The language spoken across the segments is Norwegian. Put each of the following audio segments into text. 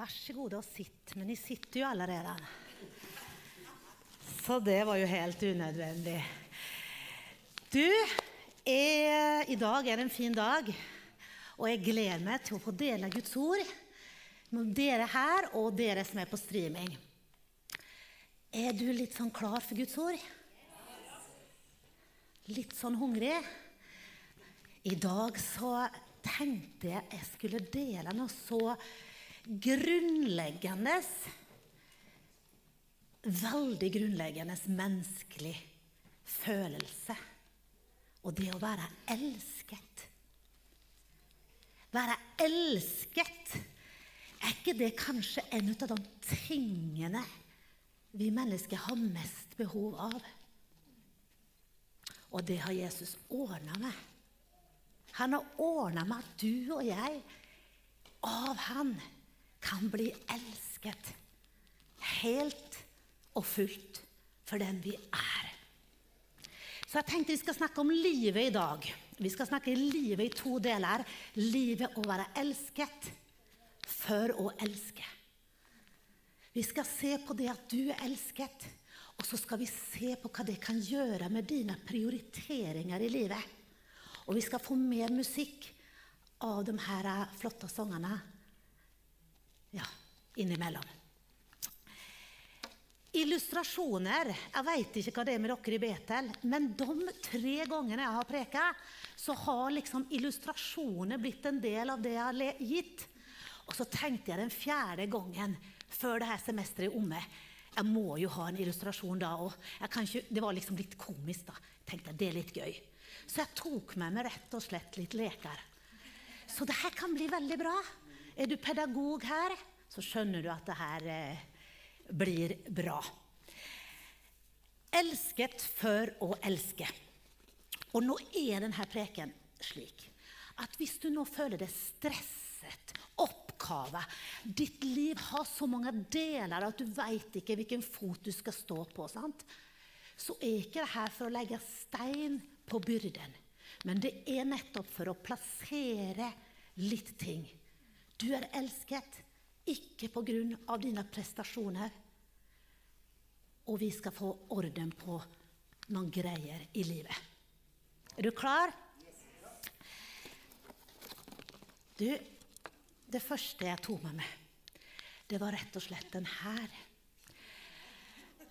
Vær så god og sitt. Men de sitter jo allerede. Så det var jo helt unødvendig. Du, jeg, i dag er det en fin dag, og jeg gleder meg til å få dele Guds ord med dere her og dere som er på streaming. Er du litt sånn klar for Guds ord? Litt sånn hungrig? I dag så tenkte jeg jeg skulle dele noe så grunnleggende Veldig grunnleggende menneskelig følelse. Og det å være elsket. Være elsket, er ikke det kanskje en av de tingene vi mennesker har mest behov av? Og det har Jesus ordna med. Han har ordna med at du og jeg av han kan bli elsket helt og fullt for den vi er. Så jeg tenkte vi skal snakke om livet i dag. Vi skal snakke livet i to deler. Livet å være elsket for å elske. Vi skal se på det at du er elsket, og så skal vi se på hva det kan gjøre med dine prioriteringer i livet. Og vi skal få mer musikk av de her flotte sangene ja, innimellom. Illustrasjoner Jeg vet ikke hva det er med dere i Betel, men de tre gangene jeg har preka, så har liksom illustrasjoner blitt en del av det jeg har gitt. Og så tenkte jeg den fjerde gangen før dette semesteret er omme Jeg må jo ha en illustrasjon da òg. Det var liksom litt komisk. da. tenkte jeg, Det er litt gøy. Så jeg tok med meg rett og slett litt leker. Så det her kan bli veldig bra. Er du pedagog her, så skjønner du at det her eh, blir bra. Elsket for å elske. Og nå er denne preken slik at hvis du nå føler deg stresset, oppgave Ditt liv har så mange deler at du veit ikke hvilken fot du skal stå på. sant? Så er ikke det her for å legge stein på byrden. Men det er nettopp for å plassere litt ting. Du er elsket, ikke pga. dine prestasjoner. Og vi skal få orden på noen greier i livet. Er du klar? Du, det første jeg tok med meg, det var rett og slett den her.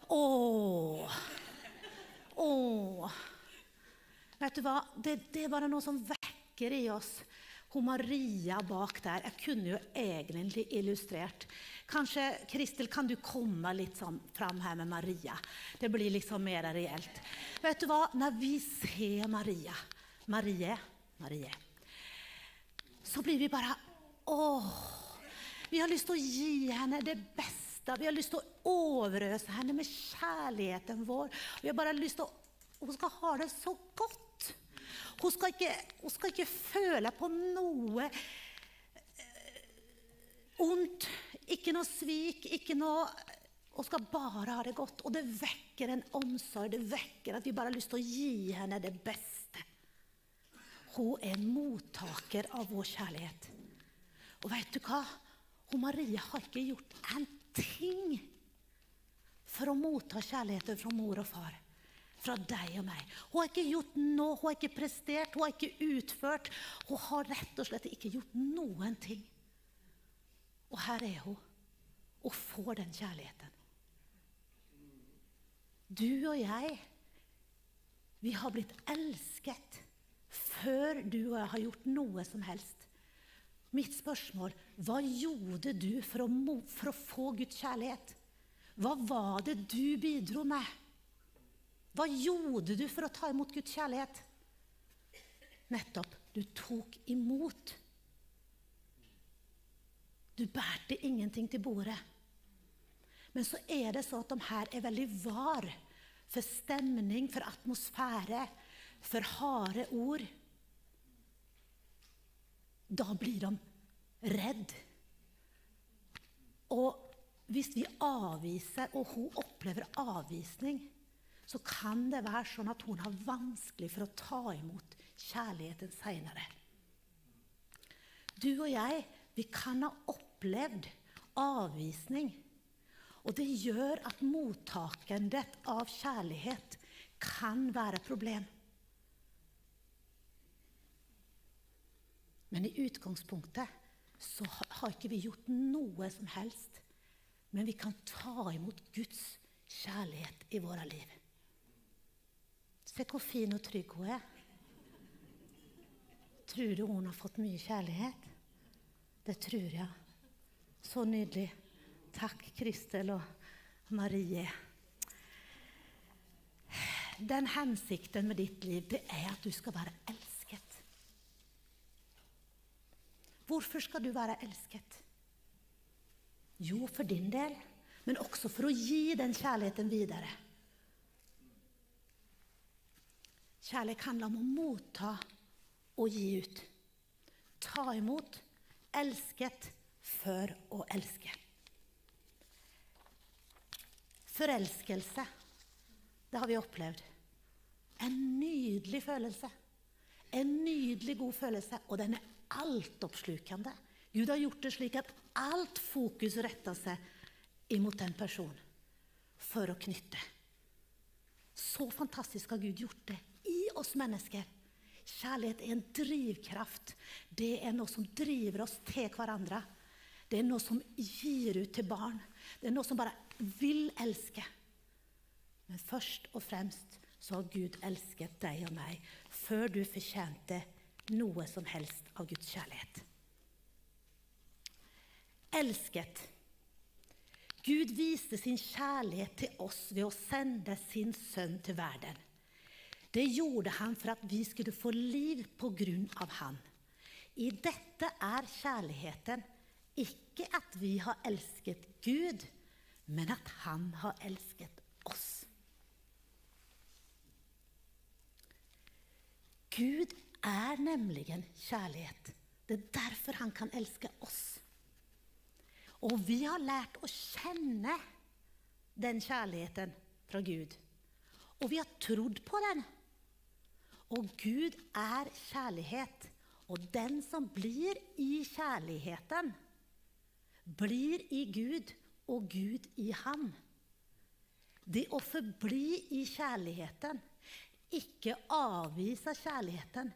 Åh. Åh. Vet du hva? Det, det, er bare noe som vekker i oss. Hun Maria bak der. Jeg kunne jo egentlig illustrert. Kanskje, Kristel, kan du komme litt sånn fram her med Maria? Det blir liksom mer reelt. Vet du hva? Når vi ser Maria, Marie, Marie, så blir vi bare Åh! Vi har lyst til å gi henne det beste. Vi har lyst til å overøse henne med kjærligheten vår. Vi har bare lyst til å Hun skal ha det så godt. Hun skal ikke, hun skal ikke føle på noe eh, ondt, ikke noe svik, ikke noe Hun skal bare ha det godt. Og det vekker en omsorg, det vekker at vi bare har lyst til å gi henne det beste. Hun er mottaker av vår kjærlighet. Og vet du hva? Hun Marie har ikke gjort en ting for å motta kjærligheten fra mor og far fra deg og meg. Hun har ikke gjort noe, hun har ikke prestert, hun har ikke utført. Hun har rett og slett ikke gjort noen ting. Og her er hun og får den kjærligheten. Du og jeg, vi har blitt elsket før du og jeg har gjort noe som helst. Mitt spørsmål hva gjorde du for å, for å få Guds kjærlighet? Hva var det du bidro med? Hva gjorde du for å ta imot Guds kjærlighet? Nettopp. Du tok imot. Du bærte ingenting til bordet. Men så er det så at de her er veldig var for stemning, for atmosfære, for harde ord. Da blir de redd. Og hvis vi avviser, og hun opplever avvisning så kan det være sånn at hun har vanskelig for å ta imot kjærligheten seinere. Du og jeg, vi kan ha opplevd avvisning. Og det gjør at mottakendet av kjærlighet kan være et problem. Men i utgangspunktet så har ikke vi gjort noe som helst. Men vi kan ta imot Guds kjærlighet i våre liv. Se hvor fin og trygg hun er. Tror du hun har fått mye kjærlighet? Det tror jeg. Så nydelig. Takk, Kristel og Marie. Den hensikten med ditt liv det er at du skal være elsket. Hvorfor skal du være elsket? Jo, for din del, men også for å gi den kjærligheten videre. Kjærlighet handler om å motta og gi ut. Ta imot, elsket for å elske. Forelskelse, det har vi opplevd. En nydelig følelse. En nydelig god følelse, og den er altoppslukende. Gud har gjort det slik at alt fokus retter seg imot den personen for å knytte. Så fantastisk har Gud gjort det oss mennesker. Kjærlighet er en drivkraft. Det er noe som driver oss til hverandre. Det er noe som gir ut til barn. Det er noe som bare vil elske. Men først og fremst så har Gud elsket deg og meg før du fortjente noe som helst av Guds kjærlighet. Elsket. Gud viste sin kjærlighet til oss ved å sende sin sønn til verden. Det gjorde han for at vi skulle få liv på grunn av han. I dette er kjærligheten ikke at vi har elsket Gud, men at han har elsket oss. Gud er nemlig kjærlighet. Det er derfor han kan elske oss. Og vi har lært å kjenne den kjærligheten fra Gud. Og vi har trodd på den. Og Gud er kjærlighet, og den som blir i kjærligheten, blir i Gud og Gud i ham. Det å forbli i kjærligheten, ikke avvise kjærligheten,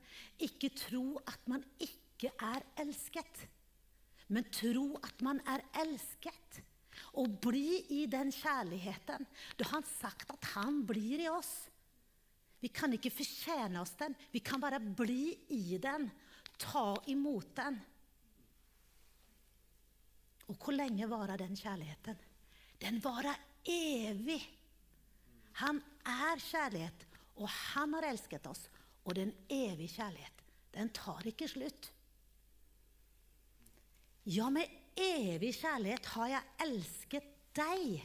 ikke tro at man ikke er elsket, men tro at man er elsket. Og bli i den kjærligheten. Da har han sagt at han blir i oss. Vi kan ikke fortjene oss den. Vi kan bare bli i den, ta imot den. Og hvor lenge varer den kjærligheten? Den varer evig. Han er kjærlighet, og han har elsket oss. Og den evige kjærlighet. Den tar ikke slutt. Ja, med evig kjærlighet har jeg elsket deg.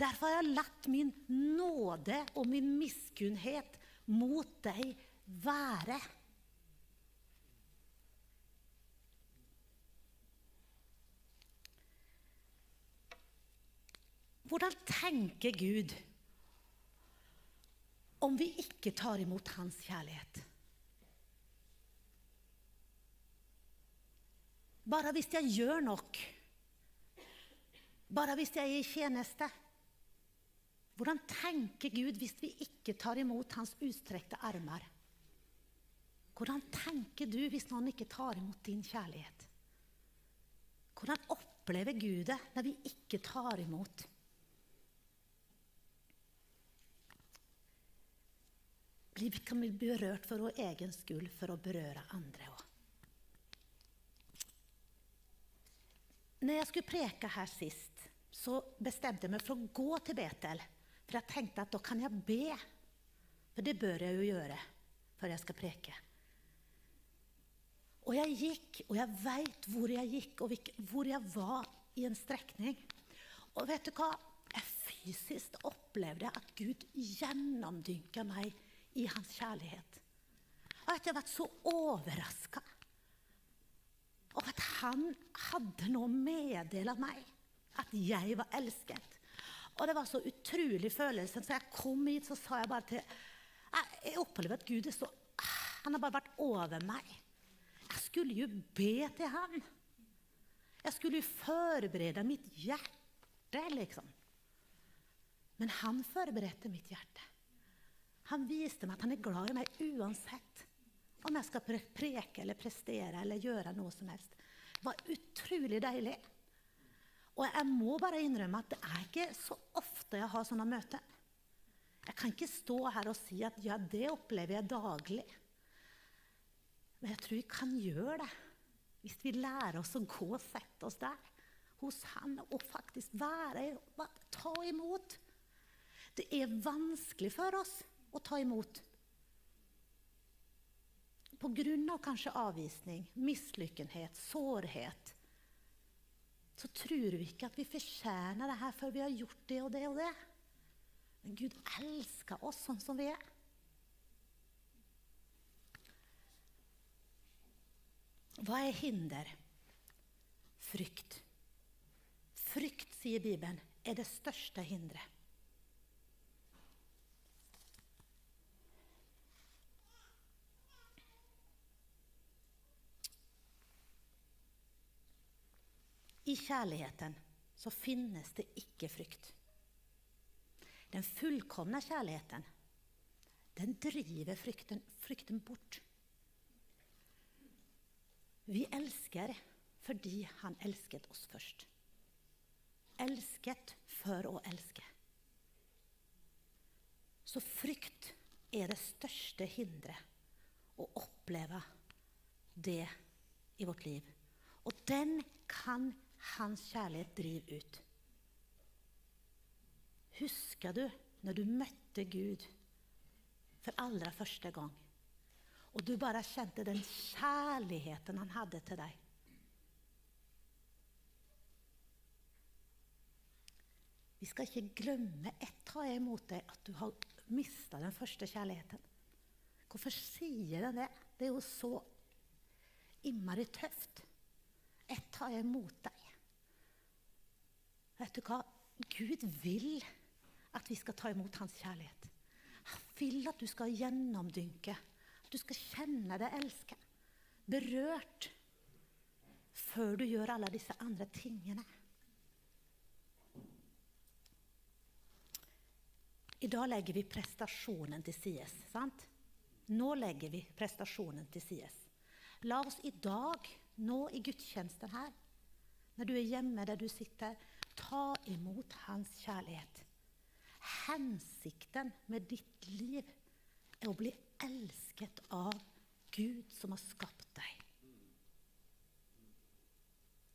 Derfor har jeg latt min nåde og min miskunnhet mot deg være. Hvordan tenker Gud om vi ikke tar imot hans kjærlighet? Bare hvis jeg gjør nok. Bare hvis jeg er i tjeneste. Hvordan tenker Gud hvis vi ikke tar imot hans utstrekte armer? Hvordan tenker du hvis noen ikke tar imot din kjærlighet? Hvordan opplever Gud det når vi ikke tar imot? Vi kan bli berørt for vår egen skyld for å berøre andre òg. Når jeg skulle preke her sist, så bestemte jeg meg for å gå til Betel. For jeg tenkte at da kan jeg be. For det bør jeg jo gjøre før jeg skal preke. Og jeg gikk, og jeg veit hvor jeg gikk, og hvor jeg var i en strekning. Og vet du hva? Jeg fysisk opplevde at Gud gjennomdynka meg i hans kjærlighet. Og at jeg ble så overraska. Og at han hadde noe å meddele meg. At jeg var elsket. Og det var så utrolig følelse. Så jeg kom hit, så sa jeg bare til Jeg opplever at Gud er så Han har bare vært over meg. Jeg skulle jo be til ham. Jeg skulle jo forberede mitt hjerte, liksom. Men han forberedte mitt hjerte. Han viste meg at han er glad i meg uansett om jeg skal preke eller prestere eller gjøre noe som helst. Det var utrolig deilig. Og jeg må bare innrømme at det er ikke så ofte jeg har sånne møter. Jeg kan ikke stå her og si at ja, det opplever jeg daglig. Men jeg tror vi kan gjøre det hvis vi lærer oss å gå og sette oss der hos Han og faktisk være ta imot. Det er vanskelig for oss å ta imot. På grunn av kanskje avvisning, mislykkenhet, sårhet så tror vi ikke at vi fortjener det her før vi har gjort det og det og det. Men Gud elsker oss sånn som vi er. Hva er hinder? Frykt. Frykt, sier Bibelen, er det største hinderet. I kjærligheten så finnes det ikke frykt. Den fullkomne kjærligheten, den driver frykten, frykten bort. Vi elsker fordi han elsket oss først. Elsket for å elske. Så frykt er det største hinderet å oppleve det i vårt liv. Og den kan hans kjærlighet driver ut. Husker du når du møtte Gud for aller første gang, og du bare kjente den kjærligheten han hadde til deg? Vi skal ikke glemme ett ta imot deg at du har mista den første kjærligheten. Hvorfor sier den det? Det er jo så innmari tøft. Ett tar jeg imot deg. Vet du hva? Gud vil at vi skal ta imot hans kjærlighet. Han vil at du skal gjennomdynke, at du skal kjenne deg elsket, berørt, før du gjør alle disse andre tingene. I dag legger vi prestasjonen til sides. sant? Nå legger vi prestasjonen til sides. La oss i dag, nå i gudstjenesten her, når du er hjemme der du sitter, Ta imot hans kjærlighet. Hensikten med ditt liv er å bli elsket av Gud som har skapt deg.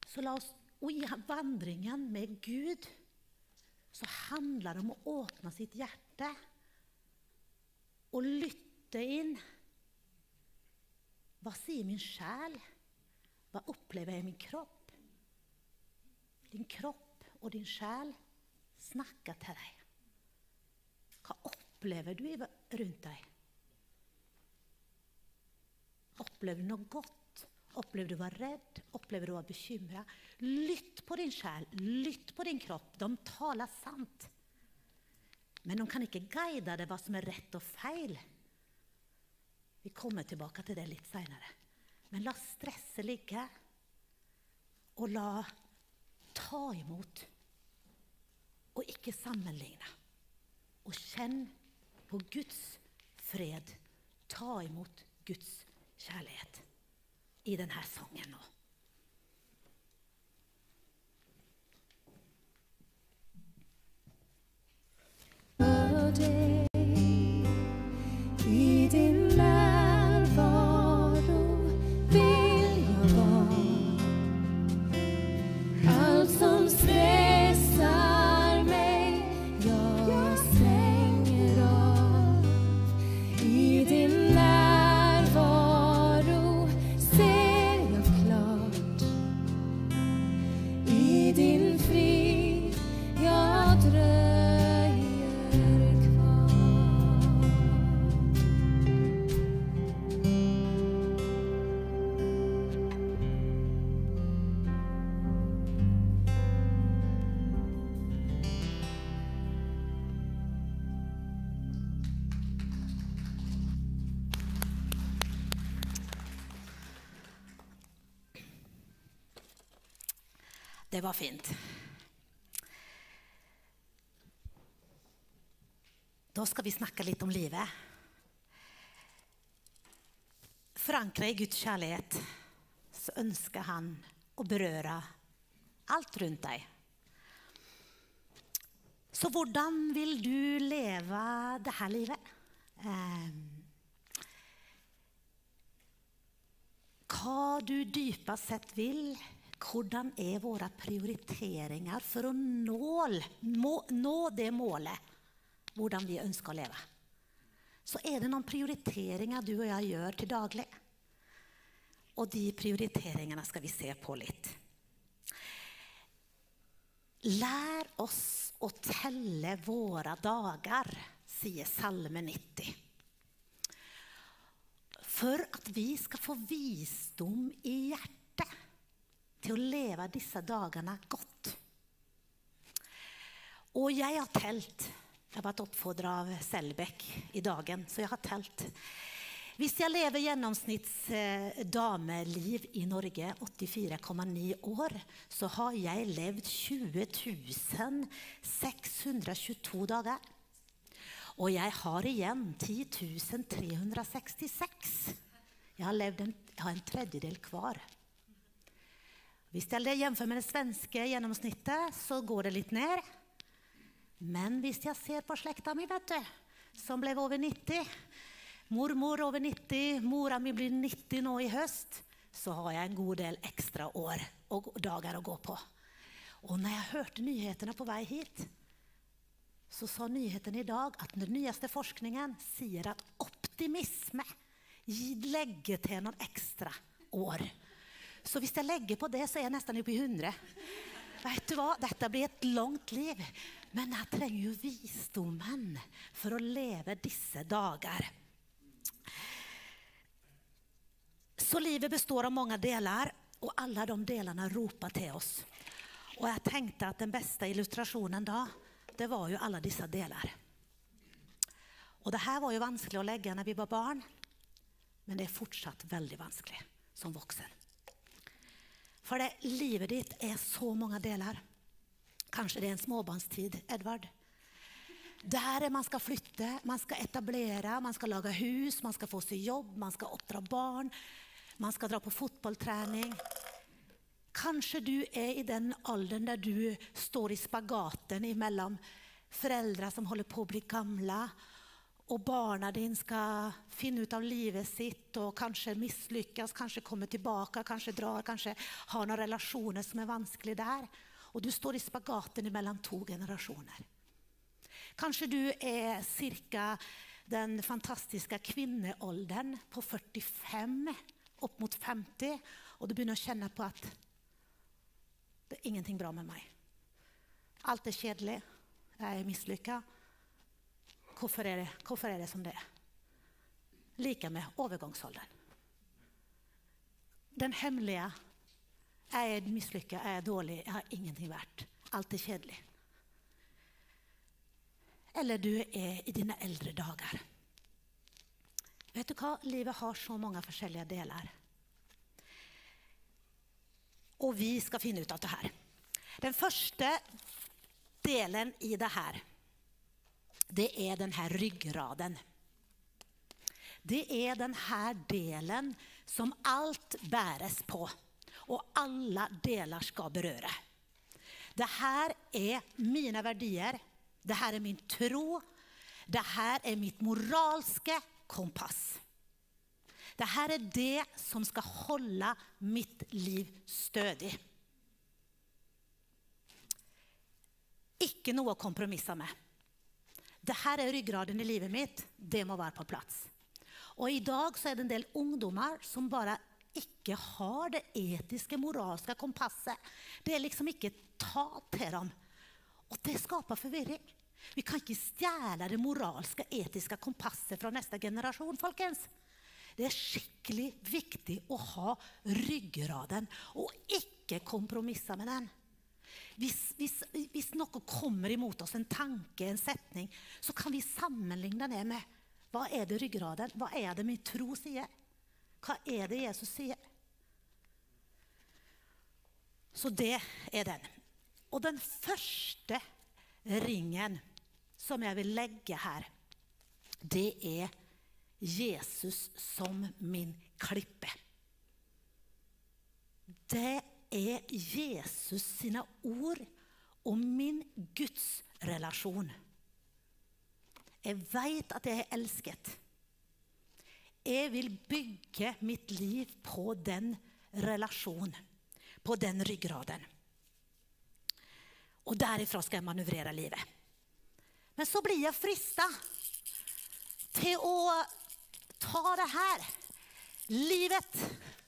Så la oss, og I vandringen med Gud så handler det om å åpne sitt hjerte og lytte inn. Hva sier min sjel? Hva opplever jeg i min kropp? Din kropp og din sjel snakker til deg. Hva opplever du rundt deg? Opplever du noe godt? Opplever du å være redd? Opplever du å være bekymra? Lytt på din sjel, lytt på din kropp. De taler sant. Men de kan ikke guide deg hva som er rett og feil. Vi kommer tilbake til det litt seinere. Men la stresset ligge, og la Ta imot, og ikke sammenligne. Og kjenn på Guds fred. Ta imot Guds kjærlighet i denne sangen nå. day. Det var fint. Da skal vi snakke litt om livet. Forankra i Guds kjærlighet så ønsker han å berøre alt rundt deg. Så hvordan vil du leve dette livet? Eh, hva du dypest sett vil, hvordan er våre prioriteringer for å nå, nå det målet hvordan vi ønsker å leve? Så er det noen prioriteringer du og jeg gjør til daglig. Og de prioriteringene skal vi se på litt. Lær oss å telle våre dager, sier Salme 90. For at vi skal få visdom i hjertet til å leve disse dagene godt. Og jeg har telt. Jeg har vært oppfordra av Selbekk i dagen, så jeg har telt. Hvis jeg lever gjennomsnitts eh, dameliv i Norge, 84,9 år, så har jeg levd 20 622 dager. Og jeg har igjen 10 366. Jeg har levd en, jeg har en tredjedel hver. Hvis jeg jamfører med det svenske gjennomsnittet, så går det litt ned. Men hvis jeg ser på slekta mi, vet du, som ble over 90 Mormor over 90, mora mi blir 90 nå i høst. Så har jeg en god del ekstra år og dager å gå på. Og når jeg hørte nyhetene på vei hit, så sa nyhetene i dag at den nyeste forskningen sier at optimisme legger til noen ekstra år. Så hvis jeg legger på det, så er jeg nesten oppe i 100. Vet du hva? Dette blir et langt liv. Men jeg trenger jo visdommen for å leve disse dager. Så livet består av mange deler, og alle de delene roper til oss. Og jeg tenkte at den beste illustrasjonen da, det var jo alle disse deler. Og det her var jo vanskelig å legge når vi var barn, men det er fortsatt veldig vanskelig som voksen. For det, livet ditt er så mange deler. Kanskje det er en småbarnstid, Edvard. Der man skal flytte, man skal etablere, man skal lage hus, man skal få seg jobb, man skal oppdra barn, man skal dra på fotballtrening. Kanskje du er i den alderen der du står i spagaten mellom foreldre som holder på å bli gamle, og barna dine skal finne ut av livet sitt og kanskje mislykkes, kanskje komme tilbake, kanskje drar, kanskje har noen relasjoner som er vanskelig der. Og du står i spagaten mellom to generasjoner. Kanskje du er ca. den fantastiske kvinnealderen på 45 opp mot 50, og du begynner å kjenne på at det er ingenting bra med meg. Alt er kjedelig. Jeg er mislykka. Hvorfor, er, det, hvorfor, er det som det er? Like med overgangsalderen. Den hemmelige Jeg er mislykka, jeg er dårlig, jeg har ingenting verdt. Alt er kjedelig. Eller du er i dine eldre dager. Vet du hva? Livet har så mange forskjellige deler. Og vi skal finne ut av det her. Den første delen i det her, det er denne ryggraden. Det er denne delen som alt bæres på, og alle deler skal berøre. Dette er mine verdier, dette er min tro, dette er mitt moralske kompass. Dette er det som skal holde mitt liv stødig. Ikke noe å kompromisse med. Dette er ryggraden i livet mitt. Det må være på plass. Og I dag så er det en del ungdommer som bare ikke har det etiske, moralske kompasset. Det er liksom ikke ta til dem. Og det skaper forvirring. Vi kan ikke stjele det moralske, etiske kompasset fra neste generasjon. folkens. Det er skikkelig viktig å ha ryggraden og ikke kompromisse med den. Hvis, hvis, hvis, noe kommer imot oss, en tanke, en setning, så kan vi sammenligne det med hva er det ryggraden, hva er det min tro sier? Hva er det Jesus sier? Så det er den. Og den første ringen som jeg vil legge her, det er Jesus som min klippe. Det er Jesus sine ord om min gudsrelasjon. Jeg veit at jeg er elsket. Jeg vil bygge mitt liv på den relasjonen, på den ryggraden. Og derifra skal jeg manøvrere livet. Men så blir jeg frista til å ta det her. Livet,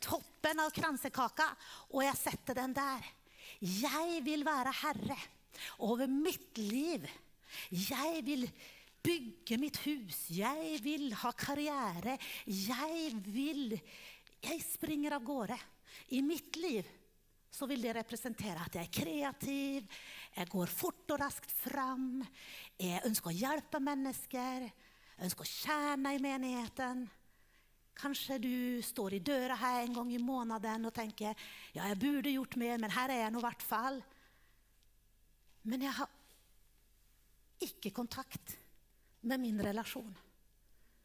toppen av kransekaka, og jeg setter den der. Jeg vil være herre over mitt liv. Jeg vil bygge mitt hus. Jeg vil ha karriere. Jeg vil Jeg springer av gårde. I mitt liv så vil det representere at jeg er kreativ, jeg går fort og raskt fram, jeg ønsker å hjelpe mennesker, jeg ønsker å tjene i menigheten. Kanskje du står i døra her en gang i måneden og tenker ja, jeg burde gjort mer, men her er jeg nå i hvert fall. Men jeg har ikke kontakt med min relasjon,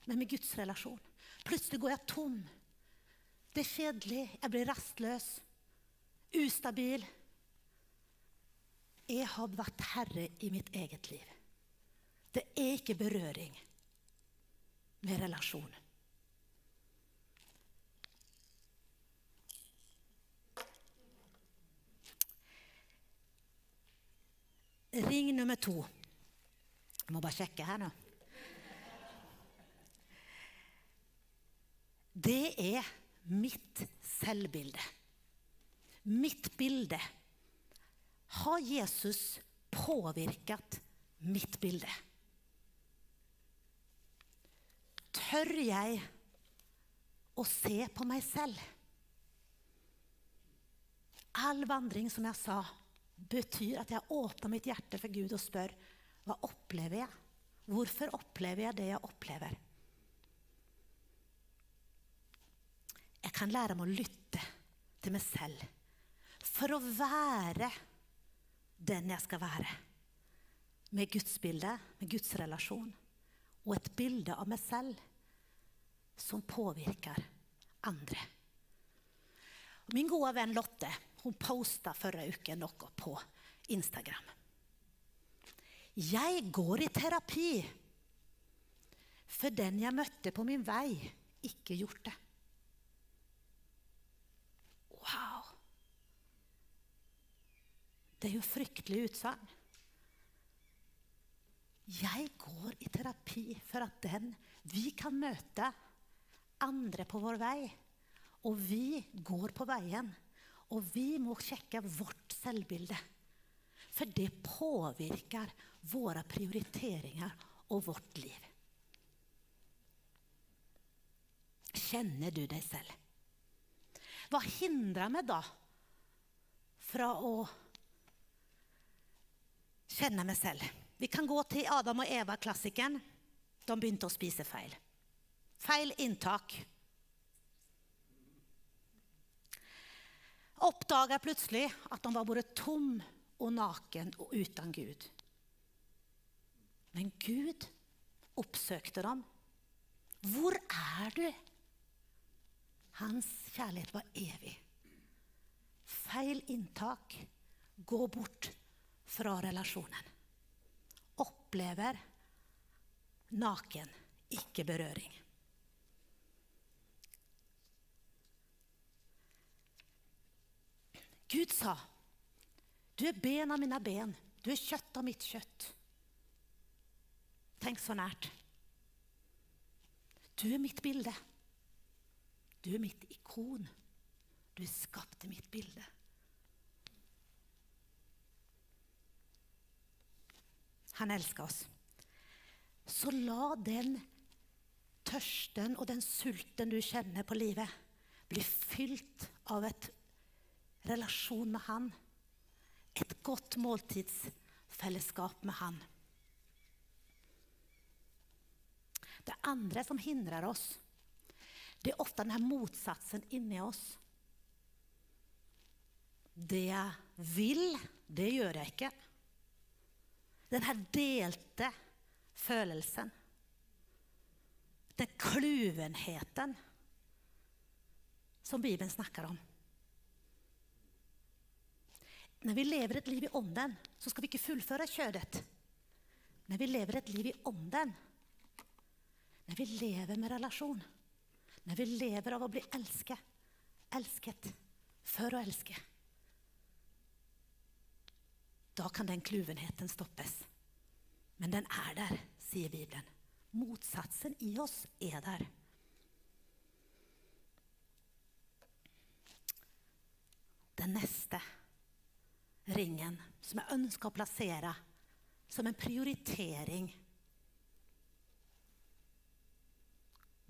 med min Guds relasjon. Plutselig går jeg tom. Det er kjedelig. Jeg blir rastløs. Ustabil. Jeg har vært herre i mitt eget liv. Det er ikke berøring med relasjon. Ring nummer to. Jeg må bare sjekke her nå. Det er mitt selvbilde. Mitt bilde. Har Jesus påvirket mitt bilde? Tør jeg å se på meg selv? All vandring, som jeg sa, betyr at jeg åpner mitt hjerte for Gud og spør hva opplever jeg? Hvorfor opplever jeg det jeg opplever? Jeg kan lære meg å lytte til meg selv for å være den jeg skal være. Med Guds bilde, med Guds relasjon og et bilde av meg selv som påvirker andre. Min gode venn Lotte hun posta forrige uke noe på Instagram. Jeg går i terapi, for den jeg møtte på min vei, ikke gjort det. Wow! Det er jo fryktelig utsagn. Jeg går i terapi for at den vi kan møte andre på vår vei. Og vi går på veien, og vi må sjekke vårt selvbilde. For det påvirker våre prioriteringer og vårt liv. Kjenner du deg selv? Hva hindrer meg da fra å kjenne meg selv? Vi kan gå til Adam og Eva-klassikeren. De begynte å spise feil. Feil inntak. Oppdaga plutselig at de var både tom og naken og uten Gud. Men Gud oppsøkte dem. Hvor er du? Hans kjærlighet var evig. Feil inntak. Gå bort fra relasjonen. Opplever naken, ikke berøring. Gud sa, 'Du er ben av mine ben, du er kjøtt av mitt kjøtt'. Tenk så nært. Du er mitt bilde. Du er mitt ikon. Du er skapt i mitt bilde. Han elsker oss. Så la den tørsten og den sulten du kjenner på livet, bli fylt av et relasjon med Han. Et godt måltidsfellesskap med Han. Det andre som hindrer oss, det er ofte denne motsatsen inni oss. Det jeg vil, det gjør jeg ikke. Denne delte følelsen. Den kluvenheten som Bibelen snakker om. Når vi lever et liv i ånden, så skal vi ikke fullføre kjødet. Når vi lever et liv i ånden, når vi lever med relasjon, når vi lever av å bli elsket, elsket for å elske, da kan den kluvenheten stoppes. Men den er der, sier Bibelen. Motsatsen i oss er der. Den neste ringen som jeg ønsker å plassere som en prioritering,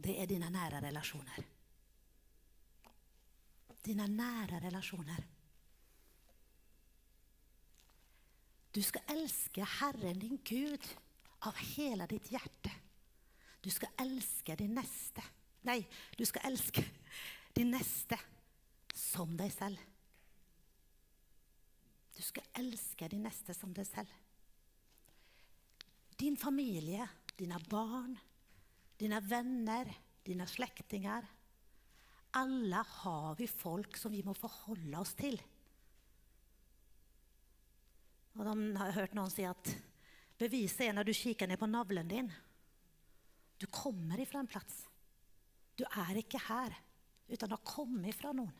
det er dine nære relasjoner. Dine nære relasjoner. Du skal elske Herren din Gud av hele ditt hjerte. Du skal elske din neste. Nei, du skal elske din neste som deg selv. Du skal elske din neste som deg selv. Din familie, dine barn, dine venner, dine slektninger. Alle har vi folk som vi må forholde oss til. Og de har hørt noen si at beviset er når du kikker ned på navlen din. Du kommer ifra en plass. Du er ikke her, uten å komme ifra noen.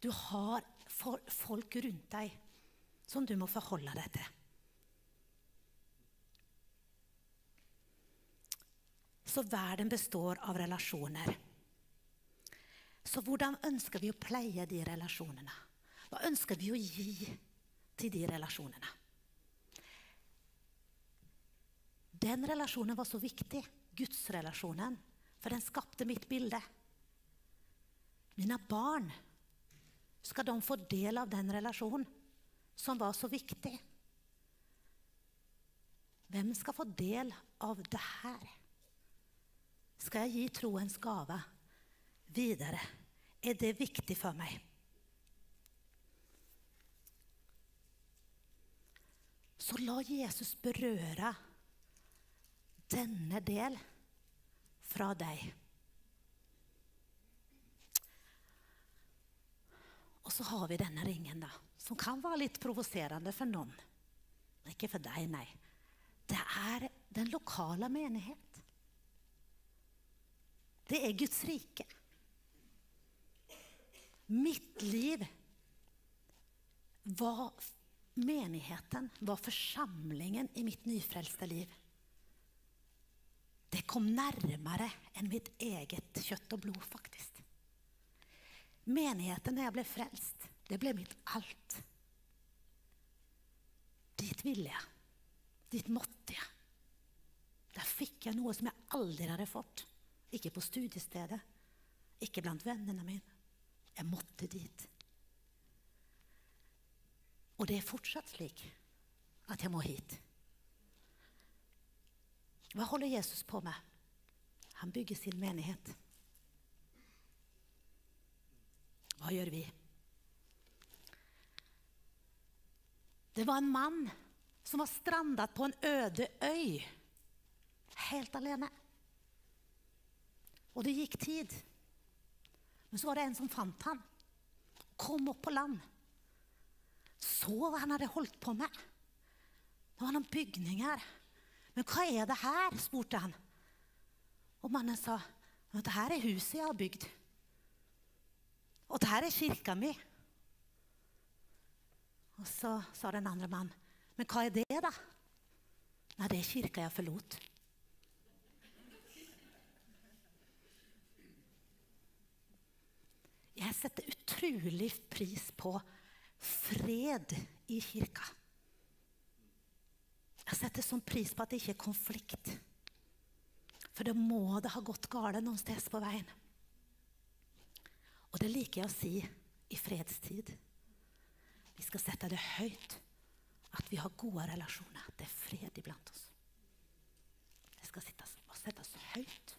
Du har folk rundt deg som du må forholde deg til. Så verden består av relasjoner. Så hvordan ønsker vi å pleie de relasjonene? Hva ønsker vi å gi til de relasjonene? Den relasjonen var så viktig, gudsrelasjonen, for den skapte mitt bilde. Mine barn skal de få del av den relasjonen som var så viktig. Hvem skal få del av det her? Skal jeg gi troens gave videre? Er det viktig for meg? Så la Jesus berøre denne del fra deg. Og så har vi denne ringen, da, som kan være litt provoserende for noen. Ikke for deg, nei. Det er den lokale menighet. Det er Guds rike. Mitt liv var menigheten, var forsamlingen i mitt nyfrelste liv. Det kom nærmere enn mitt eget kjøtt og blod, faktisk. Menigheten da jeg ble frelst, det ble mitt alt. Dit ville jeg. Dit måtte jeg. Der fikk jeg noe som jeg aldri hadde fått. Ikke på studiestedet, ikke blant vennene mine. Jeg måtte dit. Og det er fortsatt slik at jeg må hit. Hva holder Jesus på med? Han bygger sin menighet. Hva gjør vi? Det var en mann som var strandet på en øde øy, helt alene. Og det gikk tid. Men så var det en som fant han. Kom opp på land. Så hva han hadde holdt på med. Det var noen bygninger. Men hva er det her? spurte han. Og mannen sa det her er huset jeg har bygd. Og det her er kirka mi. Og så sa den andre mannen, men hva er det, da? Nei, det er kirka jeg forlot. Jeg setter utrolig pris på fred i kirka. Jeg setter sånn pris på at det ikke er konflikt. For det må det ha gått galt noen steder på veien. Og det liker jeg å si i fredstid. Vi skal sette det høyt. At vi har gode relasjoner. At det er fred iblant oss. Det skal settes, settes høyt.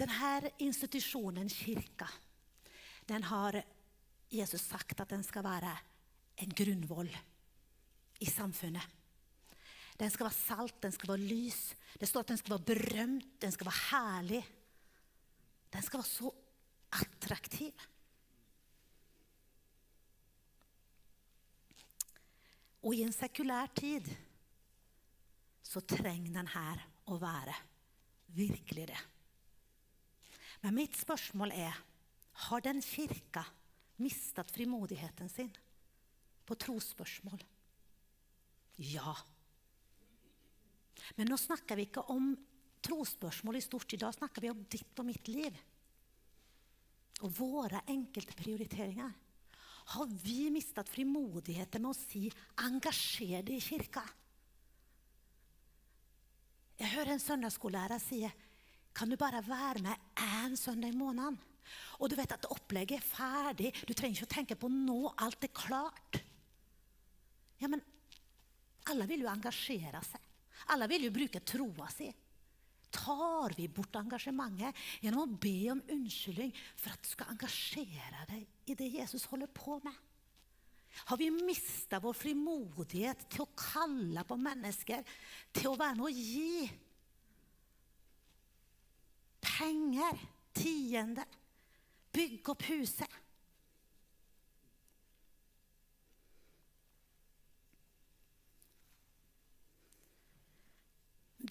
Denne institusjonen, kirka, den har Jesus sagt at den skal være en grunnvoll i samfunnet. Den skal være salt, den skal være lys. Det står at den skal være berømt, den skal være herlig. Den skal være så attraktiv. Og i en sekulær tid så trenger den her å være virkelig det. Men mitt spørsmål er har den kirka mistet frimodigheten sin på trosspørsmål? Ja. Men nå snakker vi ikke om trosspørsmål i stort. I dag snakker vi om ditt og mitt liv. Og våre enkelte prioriteringer. Har vi mistet frimodigheten med å si 'engasjer deg i kirka'? Jeg hører en søndagsskolelærer si 'kan du bare være med én søndag i måneden'? Og du vet at opplegget er ferdig. Du trenger ikke å tenke på nå. Alt er klart. Ja, men alle vil jo engasjere seg. Alle vil jo bruke troa si. Tar vi bort engasjementet gjennom å be om unnskyldning for at du skal engasjere deg i det Jesus holder på med? Har vi mista vår frimodighet til å kalle på mennesker til å være med å gi? Penger, tiende, bygge opp huset.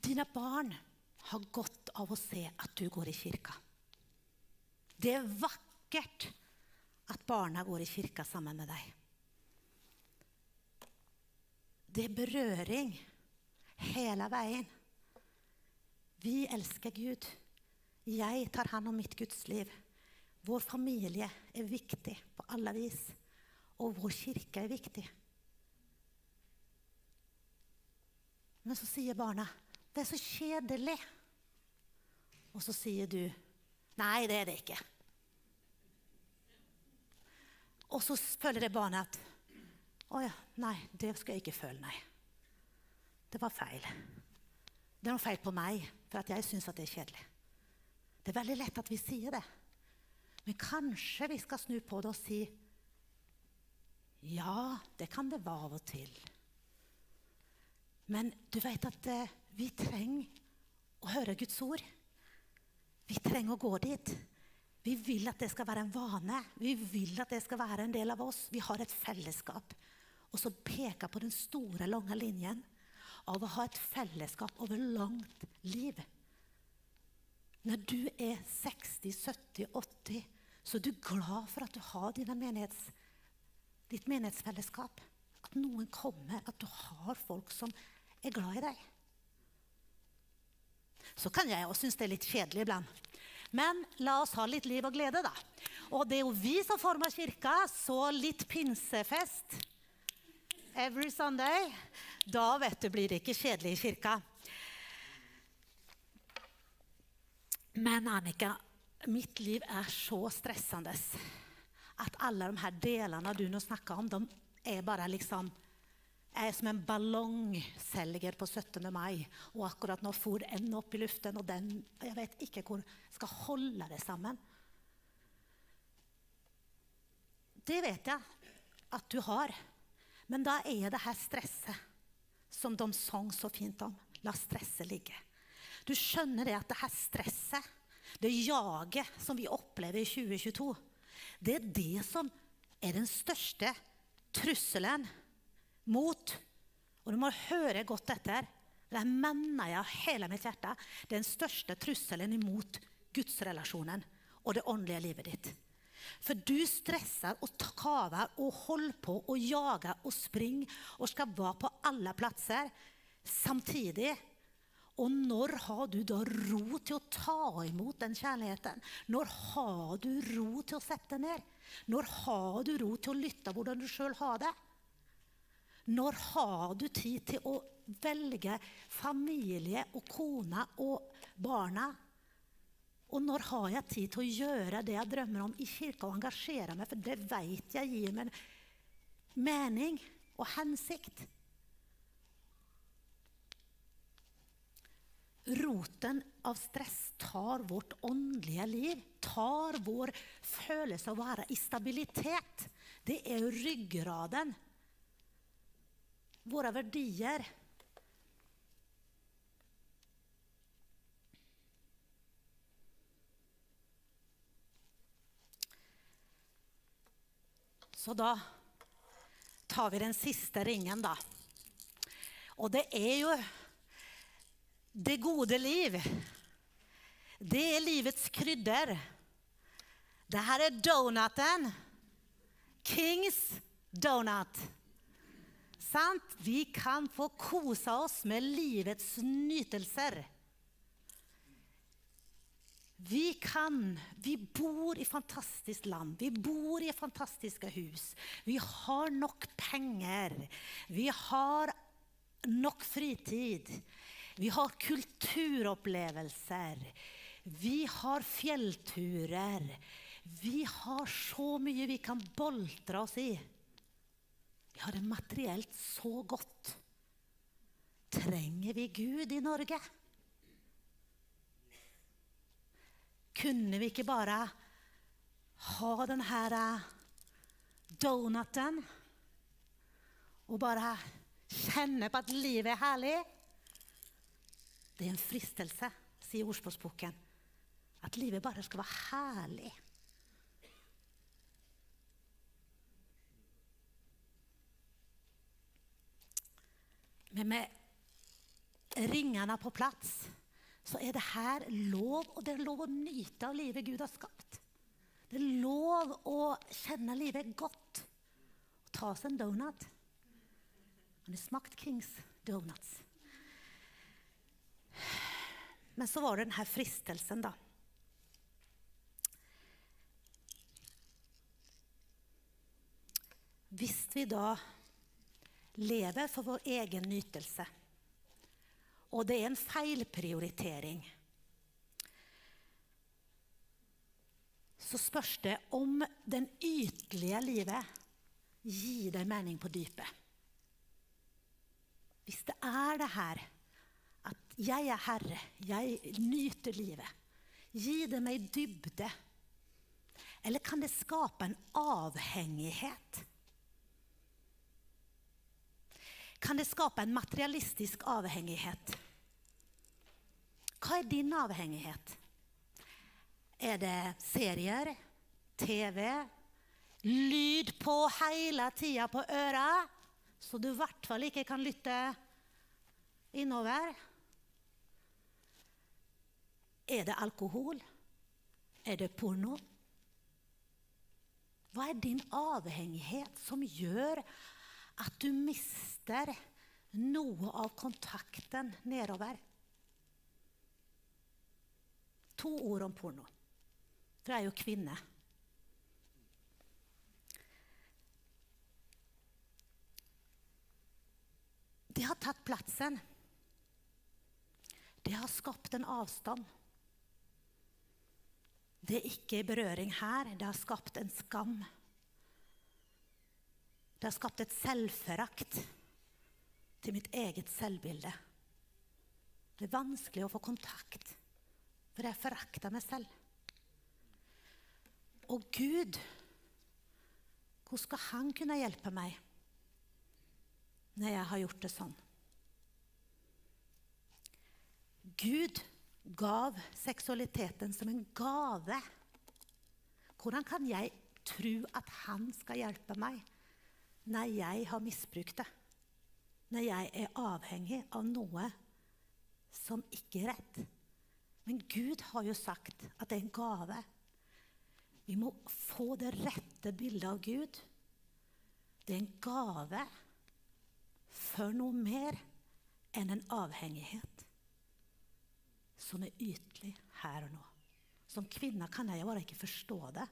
Dine barn har godt av å se at du går i kirka. Det er vakkert at barna går i kirka sammen med deg. Det er berøring hele veien. Vi elsker Gud. Jeg tar hand om mitt gudsliv. Vår familie er viktig på alle vis. Og vår kirke er viktig. Men så sier barna det er så kjedelig. Og så sier du Nei, det er det ikke. Og så føler det barnet at Å ja, nei, det skal jeg ikke føle, nei. Det var feil. Det er noe feil på meg for jeg syns at det er kjedelig. Det er veldig lett at vi sier det. Men kanskje vi skal snu på det og si ja, det kan det være av og til. Men du vet at eh, vi trenger å høre Guds ord. Vi trenger å gå dit. Vi vil at det skal være en vane. Vi vil at det skal være en del av oss. Vi har et fellesskap. Og så peke på den store, lange linjen av å ha et fellesskap over langt liv. Når du er 60, 70, 80, så er du glad for at du har menighets, ditt menighetsfellesskap. At noen kommer, at du har folk som er glad i deg. Så kan jeg også synes det er litt kjedelig iblant. Men la oss ha litt liv og glede, da. Og det er jo vi som former kirka, så litt pinsefest every Sunday. Da vet du, blir det ikke kjedelig i kirka. Men Annika, mitt liv er så stressende at alle de her delene du nå snakker om, de er bare liksom er som en ballongselger på 17. mai. Og akkurat nå for en opp i luften, og den jeg vet ikke hvor skal holde det sammen. Det vet jeg at du har. Men da er det her stresset som de sang så fint om. La stresset ligge. Du skjønner det at det her stresset, det jaget som vi opplever i 2022, det er det som er den største trusselen mot Og du må høre godt etter. Det mener jeg hele mitt hjerte. Den største trusselen imot gudsrelasjonen og det åndelige livet ditt. For du stresser og kaver og holder på og jager og springer og skal være på alle plasser samtidig. Og når har du da ro til å ta imot den kjærligheten? Når har du ro til å sette ned? Når har du ro til å lytte hvordan du sjøl har det? Når har du tid til å velge familie og kone og barna? Og når har jeg tid til å gjøre det jeg drømmer om i kirka og engasjere meg? For det vet jeg gir meg mening og hensikt. roten av stress tar vårt åndelige liv, tar vår følelse av å være i stabilitet. Det er ryggraden. Våre verdier. Så da tar vi den siste ringen, da. Og det er jo det gode liv. Det er livets krydder. Det her er donaten. Kings donut. Sant? Vi kan få kose oss med livets nytelser. Vi kan Vi bor i fantastisk land. Vi bor i fantastiske hus. Vi har nok penger. Vi har nok fritid. Vi har kulturopplevelser. Vi har fjellturer. Vi har så mye vi kan boltre oss i. Vi har det materielt så godt. Trenger vi Gud i Norge? Kunne vi ikke bare ha denne donuten og bare kjenne på at livet er herlig? Det er en fristelse, sier ordspråksboken. At livet bare skal være herlig. Men med ringene på plass så er det her lov, og det er lov å nyte av livet Gud har skapt. Det er lov å kjenne livet godt. Og ta seg en donut. Han har smakt Kings donuts. Men så var det denne fristelsen, da. Hvis vi da lever for vår egen nytelse, og det er en feilprioritering Så spørs det om den ytlige livet gir deg mening på dypet. Hvis det er det her at 'Jeg er herre, jeg nyter livet'. Gi det meg dybde. Eller kan det skape en avhengighet? Kan det skape en materialistisk avhengighet? Hva er din avhengighet? Er det serier, TV, lyd på hele tida på øra, så du i hvert fall ikke kan lytte innover? Er det alkohol? Er det porno? Hva er din avhengighet som gjør at du mister noe av kontakten nedover? To ord om porno. Jeg er jo kvinne. Det har tatt plassen. Det har skapt en avstand. Det er ikke berøring her. Det har skapt en skam. Det har skapt et selvforakt til mitt eget selvbilde. Det er vanskelig å få kontakt, for jeg forakter meg selv. Og Gud, hvordan skal Han kunne hjelpe meg når jeg har gjort det sånn? Gud gav seksualiteten som en gave. Hvordan kan jeg tro at han skal hjelpe meg når jeg har misbrukt det? Når jeg er avhengig av noe som ikke er rett? Men Gud har jo sagt at det er en gave. Vi må få det rette bildet av Gud. Det er en gave for noe mer enn en avhengighet som er ytelig her og nå. Som kvinne kan jeg bare ikke forstå det.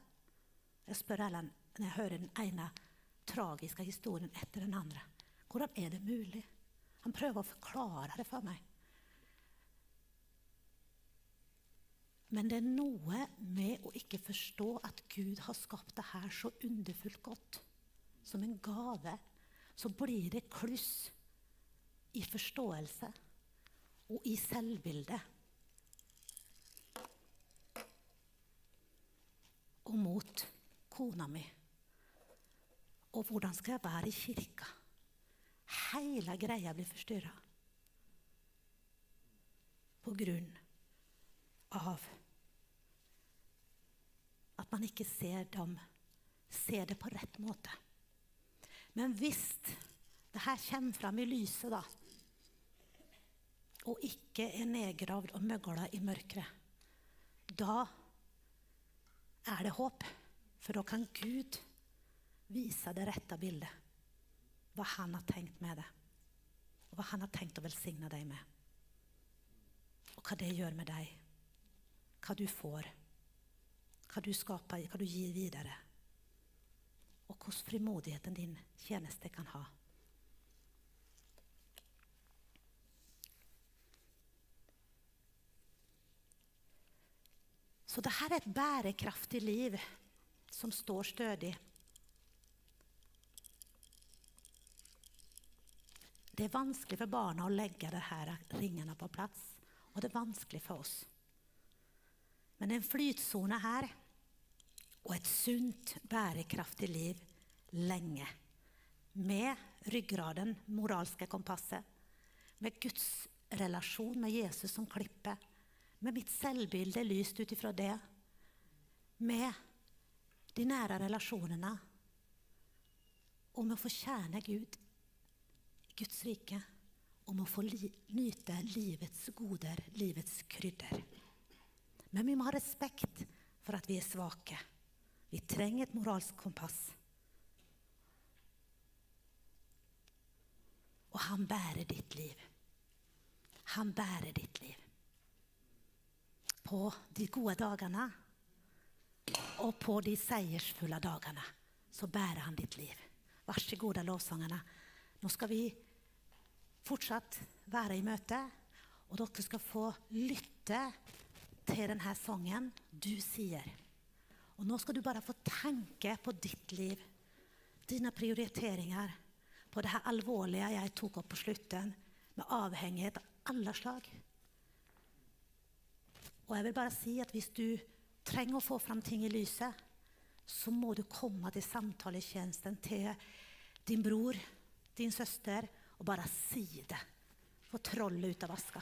Jeg spør Ellen når jeg hører den ene tragiske historien etter den andre. Hvordan er det mulig? Han prøver å forklare det for meg. Men det er noe med å ikke forstå at Gud har skapt det her så underfullt godt. Som en gave. Så blir det kluss i forståelse. og i selvbildet. Og mot kona mi. Og hvordan skal jeg være i kirka? Hele greia blir forstyrra. På grunn av at man ikke ser, dem, ser det på rett måte. Men hvis det her kommer fram i lyset, da, og ikke er nedgravd og møgla i mørket, da er det håp. For da kan Gud vise det rette bildet. Hva han har tenkt med det. Og hva han har tenkt å velsigne deg med. Og hva det gjør med deg. Hva du får. Hva du skaper, hva du gir videre. Og hvordan frimodigheten din tjeneste kan ha. Så dette er et bærekraftig liv som står stødig. Det er vanskelig for barna å legge disse ringene på plass, og det er vanskelig for oss. Men en flytsone her og et sunt, bærekraftig liv lenge. Med ryggraden, moralske kompasset, med Guds relasjon med Jesus som klippe, med mitt selvbilde lyst ut ifra det, med de nære relasjonene, og med å fortjene Gud Guds rike om å få li nyte livets goder, livets krydder. Men vi må ha respekt for at vi er svake. Vi trenger et moralsk kompass. Og han bærer ditt liv. Han bærer ditt liv. På de gode dagene og på de seiersfulle dagene så bærer han ditt liv. Vær så god, lovsangerne. Nå skal vi fortsatt være i møte. Og dere skal få lytte til denne sangen du sier. Og nå skal du bare få tenke på ditt liv, dine prioriteringer, på det her alvorlige jeg tok opp på slutten, med avhengighet av alle slag. Og jeg vil bare si at hvis du trenger å få fram ting i lyset, så må du komme til samtaletjenesten til din bror, din søster, og bare si det. Få trollet ut av vaska.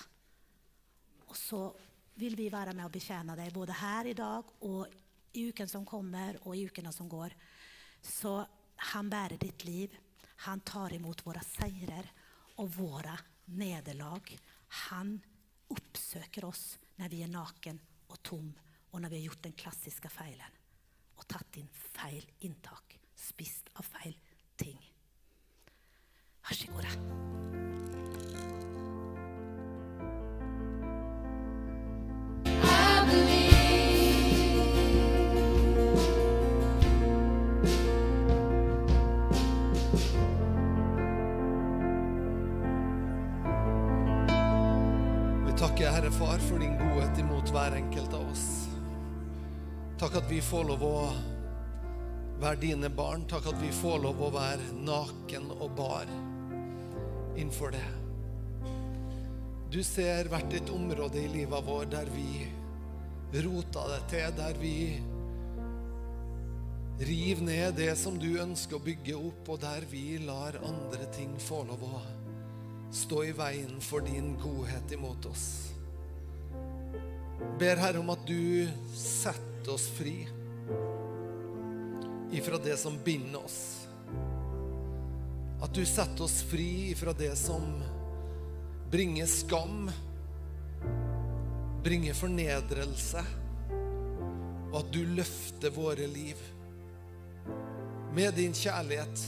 Og så vil vi være med og betjene deg både her i dag og i uken som kommer, og i ukene som går. Så han bærer ditt liv. Han tar imot våre seirer og våre nederlag. Han oppsøker oss når vi er naken og tom, og når vi har gjort den klassiske feilen og tatt inn feil inntak, spist av feil ting. Vær så god. Takker Herre Far for din godhet imot hver enkelt av oss. Takk at vi får lov å være dine barn. Takk at vi får lov å være naken og bar innenfor det. Du ser hvert et område i livet vår der vi rota det til, der vi river ned det som du ønsker å bygge opp, og der vi lar andre ting få lov å stå i veien for din godhet imot oss. Ber Herre om at du setter oss fri ifra det som binder oss. At du setter oss fri fra det som bringer skam, bringer fornedrelse, og at du løfter våre liv med din kjærlighet.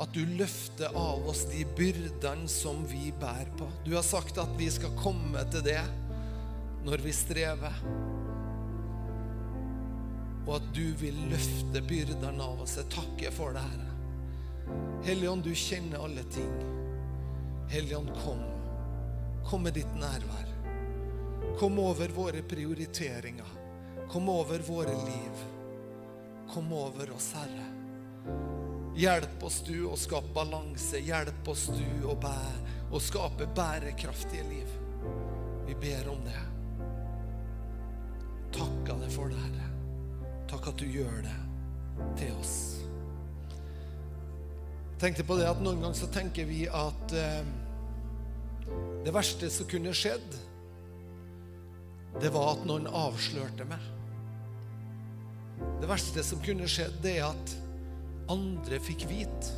At du løfter av oss de byrdene som vi bærer på. Du har sagt at vi skal komme til det når vi strever. Og at du vil løfte byrdene av oss. Jeg takker for det, Herre. Helligånd, du kjenner alle ting. Helligånd, kom. Kom med ditt nærvær. Kom over våre prioriteringer. Kom over våre liv. Kom over oss, Herre. Hjelp oss du å skape balanse. Hjelp oss du å, bære, å skape bærekraftige liv. Vi ber om det. Takka deg for det, Herre. Takk at du gjør det til oss. Tenkte på det at Noen ganger så tenker vi at eh, det verste som kunne skjedd, det var at noen avslørte meg. Det verste som kunne skjedd, det er at andre fikk vite.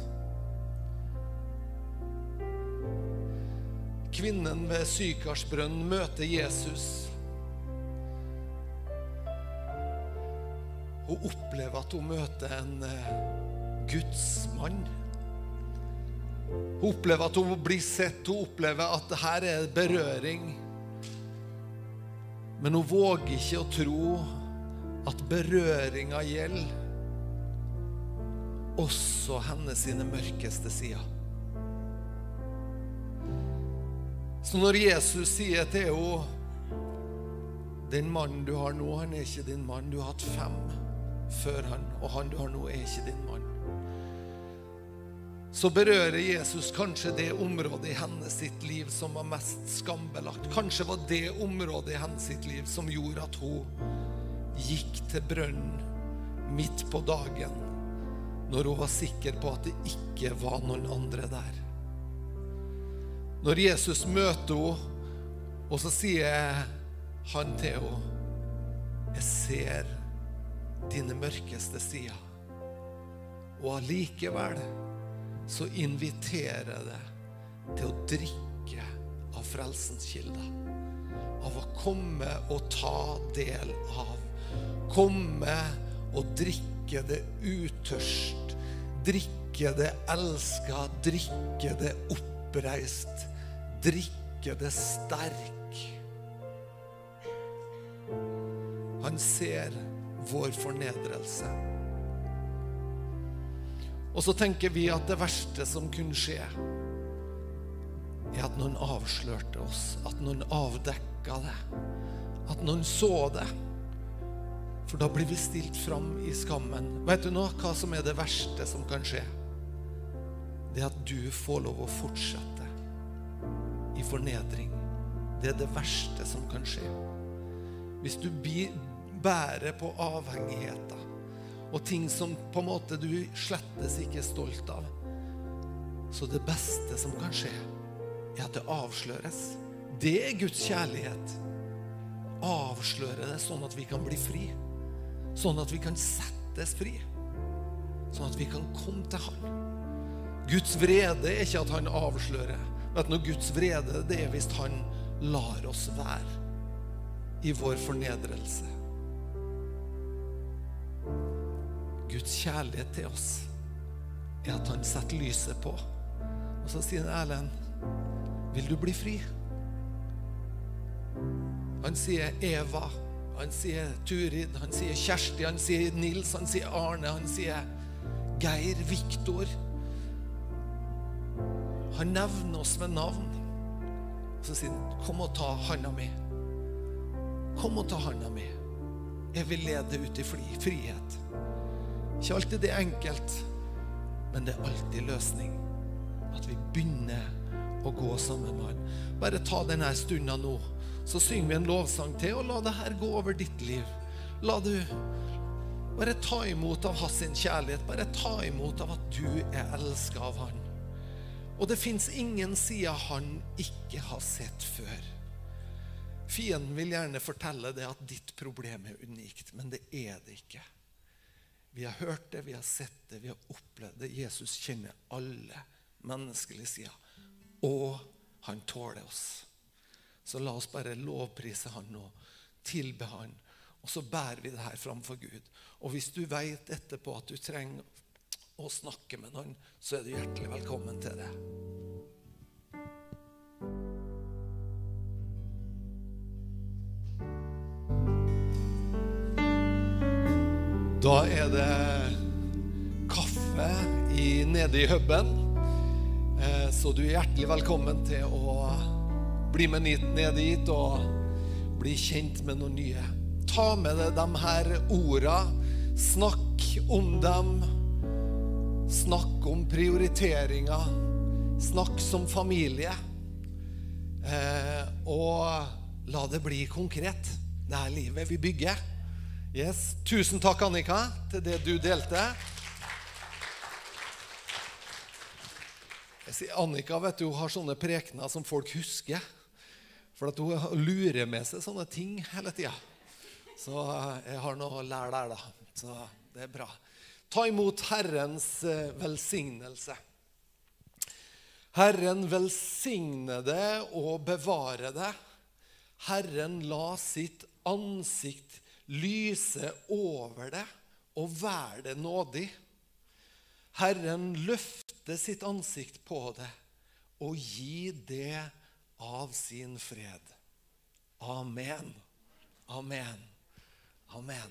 Kvinnen ved Sykarsbrønnen møter Jesus. Hun opplever at hun møter en eh, gudsmann. Hun opplever at hun blir sett, hun opplever at her er berøring. Men hun våger ikke å tro at berøringa gjelder også hennes sine mørkeste sider. Så når Jesus sier til henne Den mannen du har nå, han er ikke din mann. Du har hatt fem før han, og han du har nå, er ikke din mann. Så berører Jesus kanskje det området i hennes sitt liv som var mest skambelagt. Kanskje var det området i hennes sitt liv som gjorde at hun gikk til brønnen midt på dagen når hun var sikker på at det ikke var noen andre der. Når Jesus møter henne, og så sier han til henne Jeg ser dine mørkeste sider. Og allikevel så inviterer jeg deg til å drikke av frelsens kilder. Av å komme og ta del av. Komme og drikke det utørst. Drikke det elska. Drikke det oppreist. Drikke det sterk. Han ser vår fornedrelse. Og så tenker vi at det verste som kunne skje, er at noen avslørte oss, at noen avdekka det, at noen så det. For da blir vi stilt fram i skammen. Vet du nå hva som er det verste som kan skje? Det at du får lov å fortsette i fornedring. Det er det verste som kan skje. Hvis du bærer på avhengigheter og ting som på en måte du slettes ikke er stolt av. Så det beste som kan skje, er at det avsløres. Det er Guds kjærlighet. Avsløre det sånn at vi kan bli fri. Sånn at vi kan settes fri. Sånn at vi kan komme til Han. Guds vrede er ikke at Han avslører. Vet du, Guds vrede det er hvis Han lar oss være i vår fornedrelse. Guds kjærlighet til oss er at han setter lyset på. Og så sier Erlend, vil du bli fri? Han sier Eva, han sier Turid, han sier Kjersti, han sier Nils, han sier Arne, han sier Geir, Viktor. Han nevner oss med navn. Så sier han, kom og ta handa mi. Kom og ta handa mi. Jeg vil lede ut i frihet. Ikke alltid det er enkelt, men det er alltid løsning. At vi begynner å gå sammen med Han. Bare ta denne stunda nå, så synger vi en lovsang til, og la det her gå over ditt liv. La du bare ta imot av hans kjærlighet. Bare ta imot av at du er elska av Han. Og det fins ingen sider han ikke har sett før. Fienden vil gjerne fortelle det at ditt problem er unikt, men det er det ikke. Vi har hørt det, vi har sett det, vi har opplevd det. Jesus kjenner alle menneskelige sider. Og han tåler oss. Så la oss bare lovprise han nå, tilbe han. Og så bærer vi det her framfor Gud. Og hvis du vet etterpå at du trenger å snakke med noen, så er du hjertelig velkommen til det. Da er det kaffe i, nede i huben. Eh, så du er hjertelig velkommen til å bli med ned dit og bli kjent med noe nye. Ta med deg de her orda. Snakk om dem. Snakk om prioriteringer. Snakk som familie. Eh, og La det bli konkret, det er livet vi bygger. Yes. Tusen takk, Annika, til det du delte. Jeg sier, Annika vet du, hun har sånne prekener som folk husker. For at hun lurer med seg sånne ting hele tida. Så eh, jeg har noe å lære der, da. Så det er bra. Ta imot Herrens eh, velsignelse. Herren velsigne det og bevare det. Herren la sitt ansikt lyse over det og være det nådig. Herren løfte sitt ansikt på det og gi det av sin fred. Amen. Amen. Amen.